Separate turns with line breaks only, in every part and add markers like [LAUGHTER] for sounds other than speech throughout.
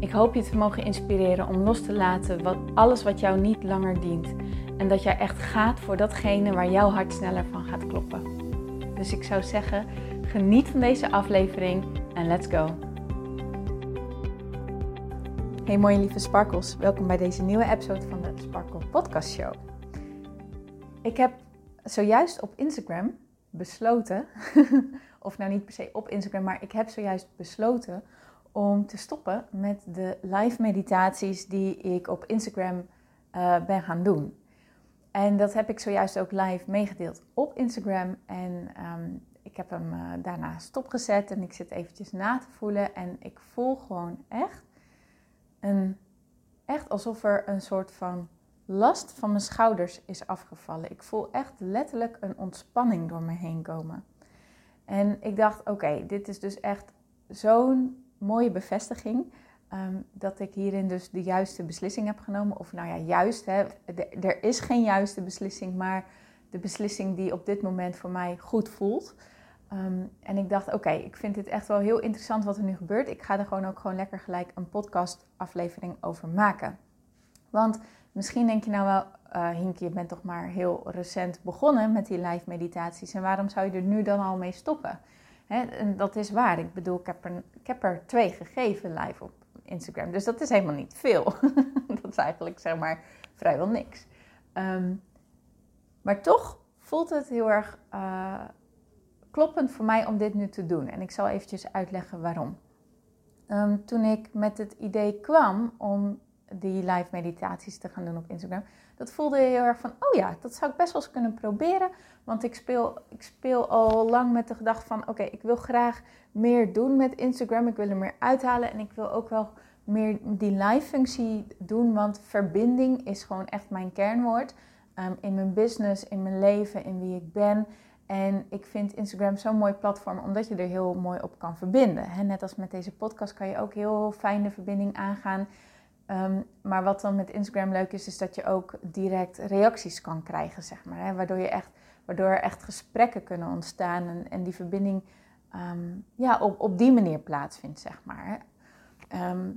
Ik hoop je te mogen inspireren om los te laten wat, alles wat jou niet langer dient. En dat jij echt gaat voor datgene waar jouw hart sneller van gaat kloppen. Dus ik zou zeggen, geniet van deze aflevering en let's go. Hey mooie lieve sparkles, welkom bij deze nieuwe episode van de Sparkle Podcast Show. Ik heb zojuist op Instagram besloten, [LAUGHS] of nou niet per se op Instagram, maar ik heb zojuist besloten om te stoppen met de live meditaties die ik op Instagram uh, ben gaan doen. En dat heb ik zojuist ook live meegedeeld op Instagram. En um, ik heb hem uh, daarna stopgezet en ik zit eventjes na te voelen. En ik voel gewoon echt, een, echt alsof er een soort van last van mijn schouders is afgevallen. Ik voel echt letterlijk een ontspanning door me heen komen. En ik dacht, oké, dit is dus echt zo'n mooie bevestiging. Ehm, dat ik hierin dus de juiste beslissing heb genomen. Of nou ja, juist, hè, er is geen juiste beslissing, maar de beslissing die op dit moment voor mij goed voelt. Ehm, en ik dacht, oké, ik vind dit echt wel heel interessant wat er nu gebeurt. Ik ga er gewoon ook gewoon lekker gelijk een podcast aflevering over maken. Want misschien denk je nou wel, uh, Hinkie, je bent toch maar heel recent begonnen met die live meditaties. En waarom zou je er nu dan al mee stoppen? En dat is waar. Ik bedoel, ik heb, er, twee gegeven live op Instagram. Dus dat is helemaal niet veel. [LAUGHS] dat is eigenlijk zeg maar vrijwel niks. Ehm, maar toch voelt het heel erg uh, kloppend voor mij om dit nu te doen. En ik zal eventjes uitleggen waarom. Ehm, toen ik met het idee kwam om die live meditaties te gaan doen op Instagram, dat voelde heel erg van, oh ja, dat zou ik best wel eens kunnen proberen. Want ik speel, ik speel al lang met de gedachte van, oké, ik wil graag meer doen met Instagram. Ik wil er meer uithalen en ik wil ook wel meer die live functie doen. Want verbinding is gewoon echt mijn kernwoord. Um, in mijn business, in mijn leven, in wie ik ben. En ik vind Instagram zo'n mooi platform omdat je er heel mooi op kan verbinden. net als met deze podcast kan je ook heel fijn de verbinding aangaan. Ehm, maar wat dan met Instagram leuk is, is dat je ook direct reacties kan krijgen, zeg maar. Hè? Waardoor, je echt, waardoor er echt gesprekken kunnen ontstaan en, en die verbinding ehm, ja, op, op die manier plaatsvindt, zeg maar. Ehm,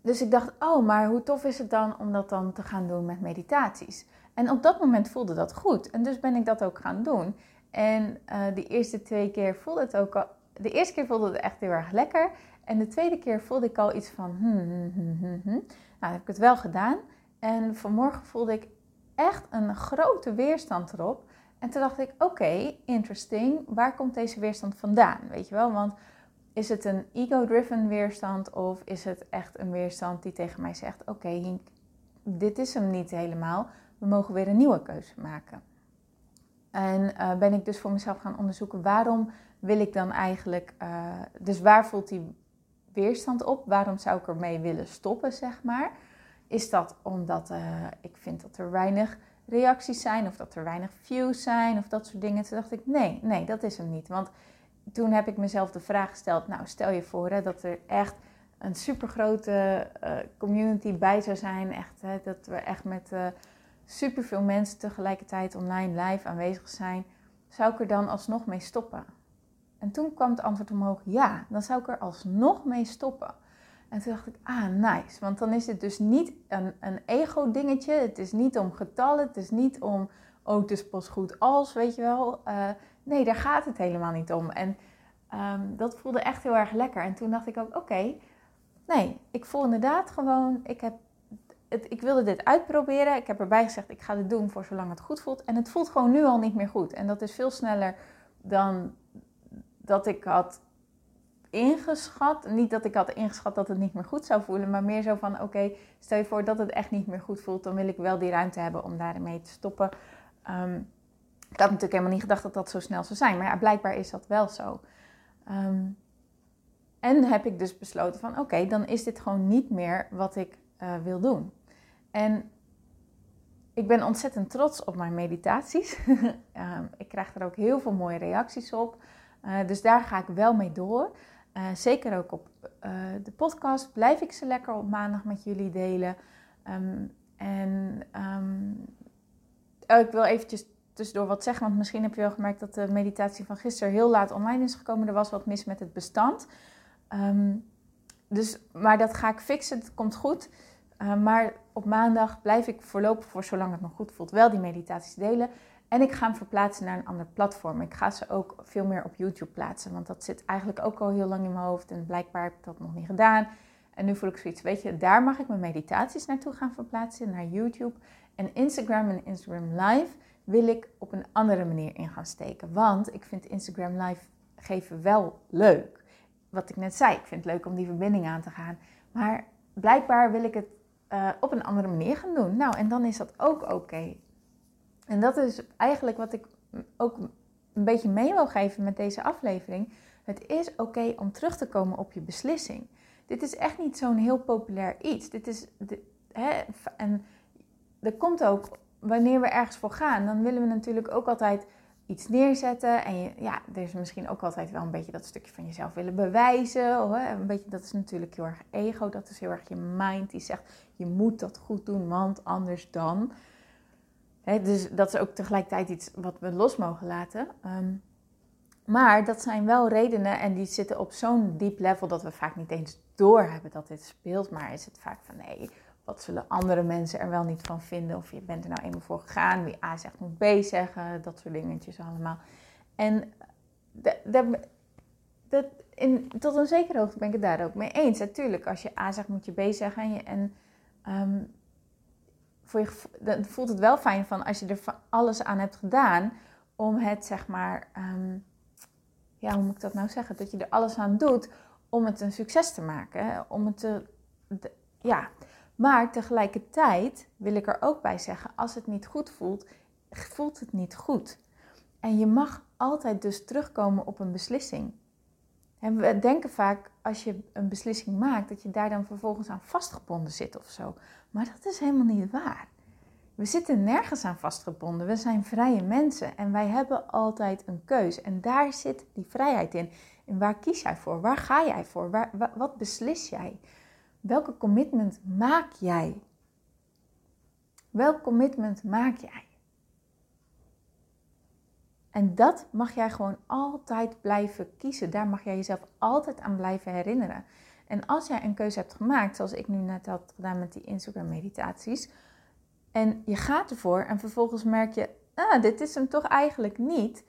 dus ik dacht, oh, maar hoe tof is het dan om dat dan te gaan doen met meditaties? En op dat moment voelde dat goed. En dus ben ik dat ook gaan doen. En uh, de eerste twee keer voelde het ook al. De eerste keer voelde het echt heel erg lekker. En de tweede keer voelde ik al iets van. Hmm, hmm, hmm, hmm, hmm. Nou, heb ik het wel gedaan. En vanmorgen voelde ik echt een grote weerstand erop. En toen dacht ik: oké, interesting. Waar komt deze weerstand vandaan? Weet je wel? Want is het een ego-driven weerstand of is het echt een weerstand die tegen mij zegt: oké, dit is hem niet helemaal. We mogen weer een nieuwe keuze maken. En uh, ben ik dus voor mezelf gaan onderzoeken waarom wil ik dan eigenlijk, uh, dus waar voelt die weerstand op? Waarom zou ik ermee willen stoppen, zeg maar? Is dat omdat uh, ik vind dat er weinig reacties zijn of dat er weinig views zijn of dat soort dingen? Toen dacht ik, nee, nee, dat is hem niet. Want toen heb ik mezelf de vraag gesteld, nou stel je voor hè, dat er echt een supergrote uh, community bij zou zijn. Echt, hè, dat we echt met uh, superveel mensen tegelijkertijd online live aanwezig zijn. Zou ik er dan alsnog mee stoppen? En toen kwam het antwoord omhoog, ja, dan zou ik er alsnog mee stoppen. En toen dacht ik, ah, nice. Want dan is het dus niet een, een ego-dingetje. Het is niet om getallen. Het is niet om, oh, het pas goed als, weet je wel. Uh, nee, daar gaat het helemaal niet om. En um, dat voelde echt heel erg lekker. En toen dacht ik ook, oké, nee, ik voel inderdaad gewoon, ik, heb het, ik wilde dit uitproberen. Ik heb erbij gezegd, ik ga dit doen voor zolang het goed voelt. En het voelt gewoon nu al niet meer goed. En dat is veel sneller dan dat ik had ingeschat. Niet dat ik had ingeschat dat het niet meer goed zou voelen, maar meer zo van: oké, stel je voor dat het echt niet meer goed voelt, dan wil ik wel die ruimte hebben om daarmee te stoppen. Um, ik had natuurlijk helemaal niet gedacht dat dat zo snel zou zijn, maar ja, blijkbaar is dat wel zo. Um, en heb ik dus besloten van oké, dan is dit gewoon niet meer wat ik uh, wil doen. En ik ben ontzettend trots op mijn meditaties. [LAUGHS] Ehm, ik krijg er ook heel veel mooie reacties op. Uh, dus daar ga ik wel mee door. Uh, zeker ook op de podcast blijf ik ze lekker op maandag met jullie delen. Um, en um, oh, ik wil eventjes tussendoor wat zeggen, want misschien heb je wel gemerkt dat de meditatie van gisteren heel laat online is gekomen. Er was wat mis met het bestand. Um, dus, maar dat ga ik fixen, het komt goed. Maar op maandag blijf ik voorlopig voor zolang het nog goed voelt wel die meditaties delen. En ik ga hem verplaatsen naar een ander platform. Ik ga ze ook veel meer op YouTube plaatsen, want dat zit eigenlijk ook al heel lang in mijn hoofd. En blijkbaar heb ik dat nog niet gedaan. En nu voel ik zoiets, weet je, daar mag ik mijn meditaties naartoe gaan verplaatsen, naar YouTube. En Instagram en Instagram Live wil ik op een andere manier in gaan steken. Want ik vind Instagram Live geven wel leuk. Wat ik net zei, ik vind het leuk om die verbinding aan te gaan. Maar blijkbaar wil ik het uh, op een andere manier gaan doen. Nou, en dan is dat ook oké. En dat is eigenlijk wat ik ook een beetje mee wil geven met deze aflevering. Het is oké om terug te komen op je beslissing. Dit is echt niet zo'n heel populair iets. Dit is, hè, en er komt ook, wanneer we ergens voor gaan, dan willen we natuurlijk ook altijd iets neerzetten. En ja, er is misschien ook altijd wel een beetje dat stukje van jezelf willen bewijzen. Een beetje, dat is natuurlijk heel erg ego. Dat is heel erg je mind die zegt, je moet dat goed doen, want anders dan. Dus dat is ook tegelijkertijd iets wat we los mogen laten. Ehm, maar dat zijn wel redenen en die zitten op zo'n diep level dat we vaak niet eens doorhebben dat dit speelt. Maar is het vaak van nee, wat zullen andere mensen er wel niet van vinden? Of je bent er nou eenmaal voor gegaan, wie A zegt moet B zeggen, dat soort dingetjes allemaal. En in, tot een zekere hoogte ben ik het daar ook mee eens. Natuurlijk, als je A zegt moet je B zeggen. En, je, en um, dan voelt het wel fijn van als je er alles aan hebt gedaan om het zeg maar, um, ja, hoe moet ik dat nou zeggen? Dat je er alles aan doet om het een succes te maken. Om het te, ja. Maar tegelijkertijd wil ik er ook bij zeggen, als het niet goed voelt, voelt het niet goed. En je mag altijd dus terugkomen op een beslissing. En we denken vaak als je een beslissing maakt, dat je daar dan vervolgens aan vastgebonden zit of zo. Maar dat is helemaal niet waar. We zitten nergens aan vastgebonden. We zijn vrije mensen en wij hebben altijd een keus. En daar zit die vrijheid in. En waar kies jij voor? Waar ga jij voor? Waar, wat beslis jij? Welke commitment maak jij? Welk commitment maak jij? En dat mag jij gewoon altijd blijven kiezen. Daar mag jij jezelf altijd aan blijven herinneren. En als jij een keuze hebt gemaakt, zoals ik nu net had gedaan met die Instagram meditaties, en je gaat ervoor en vervolgens merk je, ah, dit is hem toch eigenlijk niet,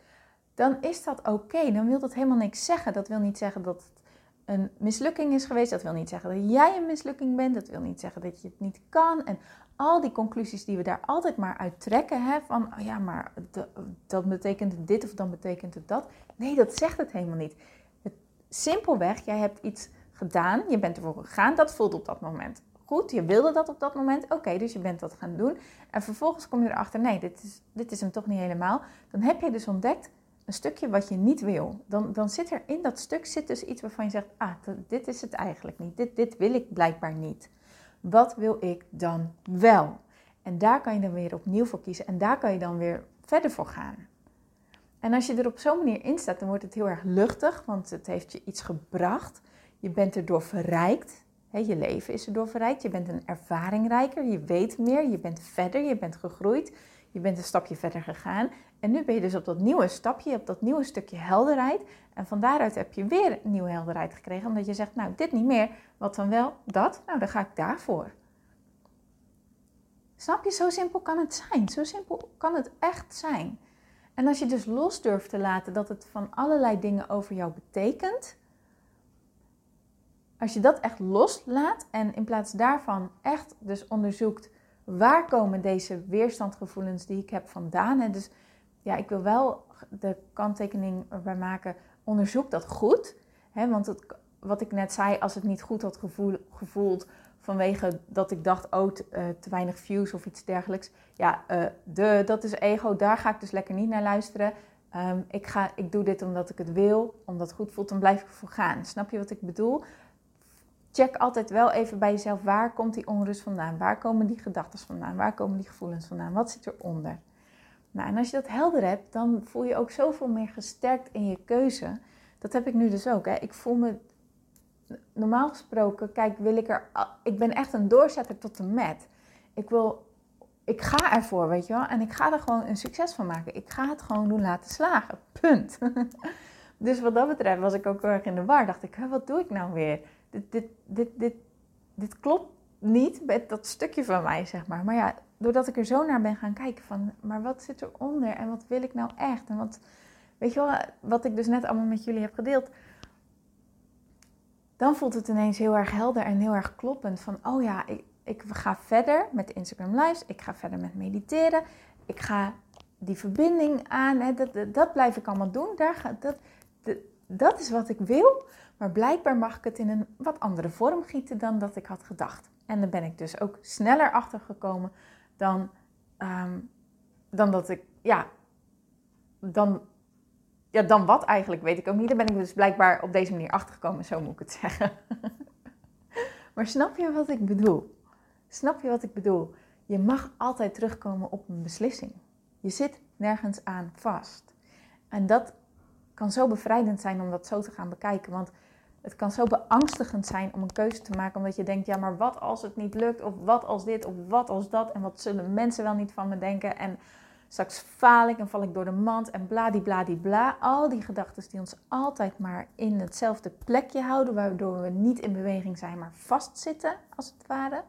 dan is dat oké. Dan wil dat helemaal niks zeggen. Dat wil niet zeggen dat het een mislukking is geweest. Dat wil niet zeggen dat jij een mislukking bent. Dat wil niet zeggen dat je het niet kan. En al die conclusies die we daar altijd maar uit trekken. Hè, van, oh ja, maar dat betekent dit of dan betekent het dat. Nee, dat zegt het helemaal niet. Het, simpelweg, jij hebt iets gedaan. Je bent ervoor gegaan. Dat voelt op dat moment goed. Je wilde dat op dat moment. Oké, dus je bent dat gaan doen. En vervolgens kom je erachter, nee, dit is, dit is hem toch niet helemaal. Dan heb je dus ontdekt een stukje wat je niet wil. Dan, dan zit er in dat stuk zit dus iets waarvan je zegt, ah, dit is het eigenlijk niet. Dit, dit wil ik blijkbaar niet. Wat wil ik dan wel? En daar kan je dan weer opnieuw voor kiezen. En daar kan je dan weer verder voor gaan. En als je er op zo'n manier in staat, dan wordt het heel erg luchtig, want het heeft je iets gebracht. Je bent erdoor verrijkt je leven is erdoor verrijkt. Je bent een ervaringrijker. Je weet meer. Je bent verder. Je bent gegroeid. Je bent een stapje verder gegaan. En nu ben je dus op dat nieuwe stapje, op dat nieuwe stukje helderheid. En van daaruit heb je weer nieuwe helderheid gekregen. Omdat je zegt, nou, dit niet meer. Wat dan wel? Dat? Nou, dan ga ik daarvoor. Snap je? Zo simpel kan het zijn. Zo simpel kan het echt zijn. En als je dus los durft te laten dat het van allerlei dingen over jou betekent als je dat echt loslaat en in plaats daarvan echt dus onderzoekt waar komen deze weerstandgevoelens die ik heb vandaan. En dus ja, ik wil wel de kanttekening erbij maken, onderzoek dat goed. Hè, want het, wat ik net zei, als het niet goed had gevoel, gevoeld vanwege dat ik dacht, oh, te, uh, te weinig views of iets dergelijks. Ja, uh, de, dat is ego, daar ga ik dus lekker niet naar luisteren. Ehm, ik, ga, ik doe dit omdat ik het wil, omdat het goed voelt, dan blijf ik voor gaan. Snap je wat ik bedoel? Check altijd wel even bij jezelf, waar komt die onrust vandaan? Waar komen die gedachten vandaan? Waar komen die gevoelens vandaan? Wat zit eronder? Nou, en als je dat helder hebt, dan voel je ook zoveel meer gesterkt in je keuze. Dat heb ik nu dus ook. Hè. Ik voel me normaal gesproken, kijk, wil ik er. Ik ben echt een doorzetter tot de met. Ik wil. Ik ga ervoor, weet je wel. En ik ga er gewoon een succes van maken. Ik ga het gewoon doen laten slagen. Punt. [LAUGHS] dus wat dat betreft was ik ook heel erg in de war. Dacht ik, wat doe ik nou weer? Dit, dit, dit, dit, dit klopt niet met dat stukje van mij, zeg maar. Maar ja, doordat ik er zo naar ben gaan kijken van, maar wat zit eronder en wat wil ik nou echt? En wat, weet je wel, wat ik dus net allemaal met jullie heb gedeeld dan voelt het ineens heel erg helder en heel erg kloppend. Van, oh ja, ik, ik ga verder met Instagram Lives. Ik ga verder met mediteren. Ik ga die verbinding aan. Hè, dat, dat, blijf ik allemaal doen. Daar ga, dat, dat, dat is wat ik wil. Maar blijkbaar mag ik het in een wat andere vorm gieten dan dat ik had gedacht. En dan ben ik dus ook sneller achter gekomen dan, ehm, dan dat ik, ja, dan ja, dan wat eigenlijk, weet ik ook niet. Daar ben ik dus blijkbaar op deze manier achtergekomen, zo moet ik het [LAUGHS] zeggen. maar snap je wat ik bedoel? Snap je wat ik bedoel? Je mag altijd terugkomen op een beslissing. Je zit nergens aan vast. En dat kan zo bevrijdend zijn om dat zo te gaan bekijken. Want het kan zo beangstigend zijn om een keuze te maken, omdat je denkt: ja, maar wat als het niet lukt? Of wat als dit? Of wat als dat? En wat zullen mensen wel niet van me denken? En Straks faal ik en val ik door de mand en bladibladibla. Al die gedachten die ons altijd maar in hetzelfde plekje houden, waardoor we niet in beweging zijn, maar vastzitten, als het ware.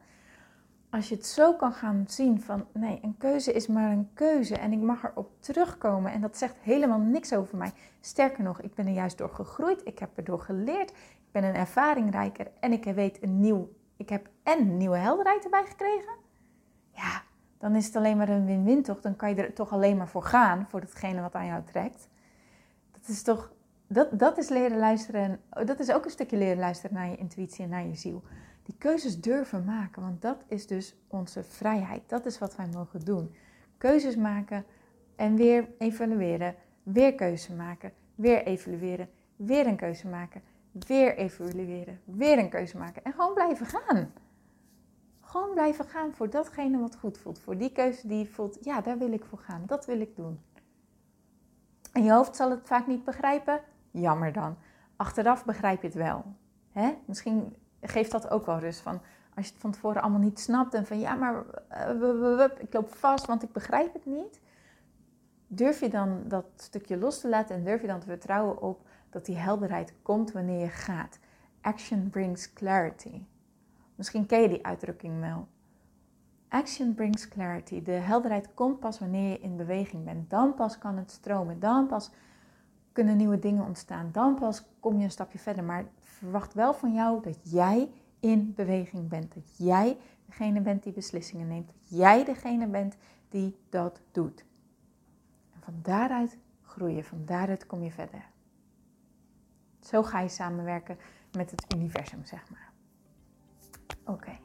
Als je het zo kan gaan zien van, nee, een keuze is maar een keuze en ik mag erop terugkomen. En dat zegt helemaal niks over mij. Sterker nog, ik ben er juist door gegroeid, ik heb erdoor geleerd, ik ben een ervaringrijker en ik weet een nieuw, ik heb en nieuwe helderheid erbij gekregen. Ja, dan is het alleen maar een win-win toch? Dan kan je er toch alleen maar voor gaan, voor datgene wat aan jou trekt. Dat is toch, dat, dat is leren luisteren. Dat is ook een stukje leren luisteren naar je intuïtie en naar je ziel. Die keuzes durven maken, want dat is dus onze vrijheid. Dat is wat wij mogen doen. Keuzes maken en weer evalueren. Weer keuze maken, weer evalueren, weer een keuze maken, weer evalueren, weer een keuze maken. En gewoon blijven gaan. Gewoon blijven gaan voor datgene wat goed voelt. Voor die keuze die je voelt, ja, daar wil ik voor gaan. Dat wil ik doen. En je hoofd zal het vaak niet begrijpen. Jammer dan. Achteraf begrijp je het wel. Hè? Misschien geeft dat ook wel rust van als je het van tevoren allemaal niet snapt en van ja, maar uh, ik loop vast, want ik begrijp het niet. Durf je dan dat stukje los te laten en durf je dan te vertrouwen op dat die helderheid komt wanneer je gaat. Action brings clarity. Misschien ken je die uitdrukking wel. Action brings clarity. De helderheid komt pas wanneer je in beweging bent. Dan pas kan het stromen. Dan pas kunnen nieuwe dingen ontstaan. Dan pas kom je een stapje verder. Maar verwacht wel van jou dat jij in beweging bent. Dat jij degene bent die beslissingen neemt. Dat jij degene bent die dat doet. En van daaruit groei je. Van daaruit kom je verder. Zo ga je samenwerken met het universum, zeg maar. Oké.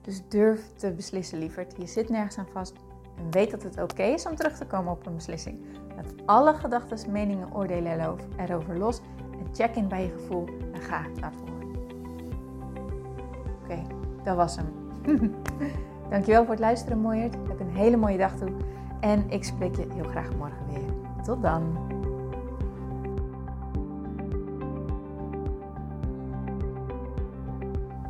Dus durf te beslissen, lieverd. Je zit nergens aan vast. En weet dat het oké is om terug te komen op een beslissing. Laat alle gedachten, meningen, oordelen erover los. Check in bij je gevoel en ga daarvoor. Oké, dat was hem. [LAUGHS] Dankjewel voor het luisteren, mooierd. Heb een hele mooie dag toe. En ik spreek je heel graag morgen weer. Tot dan.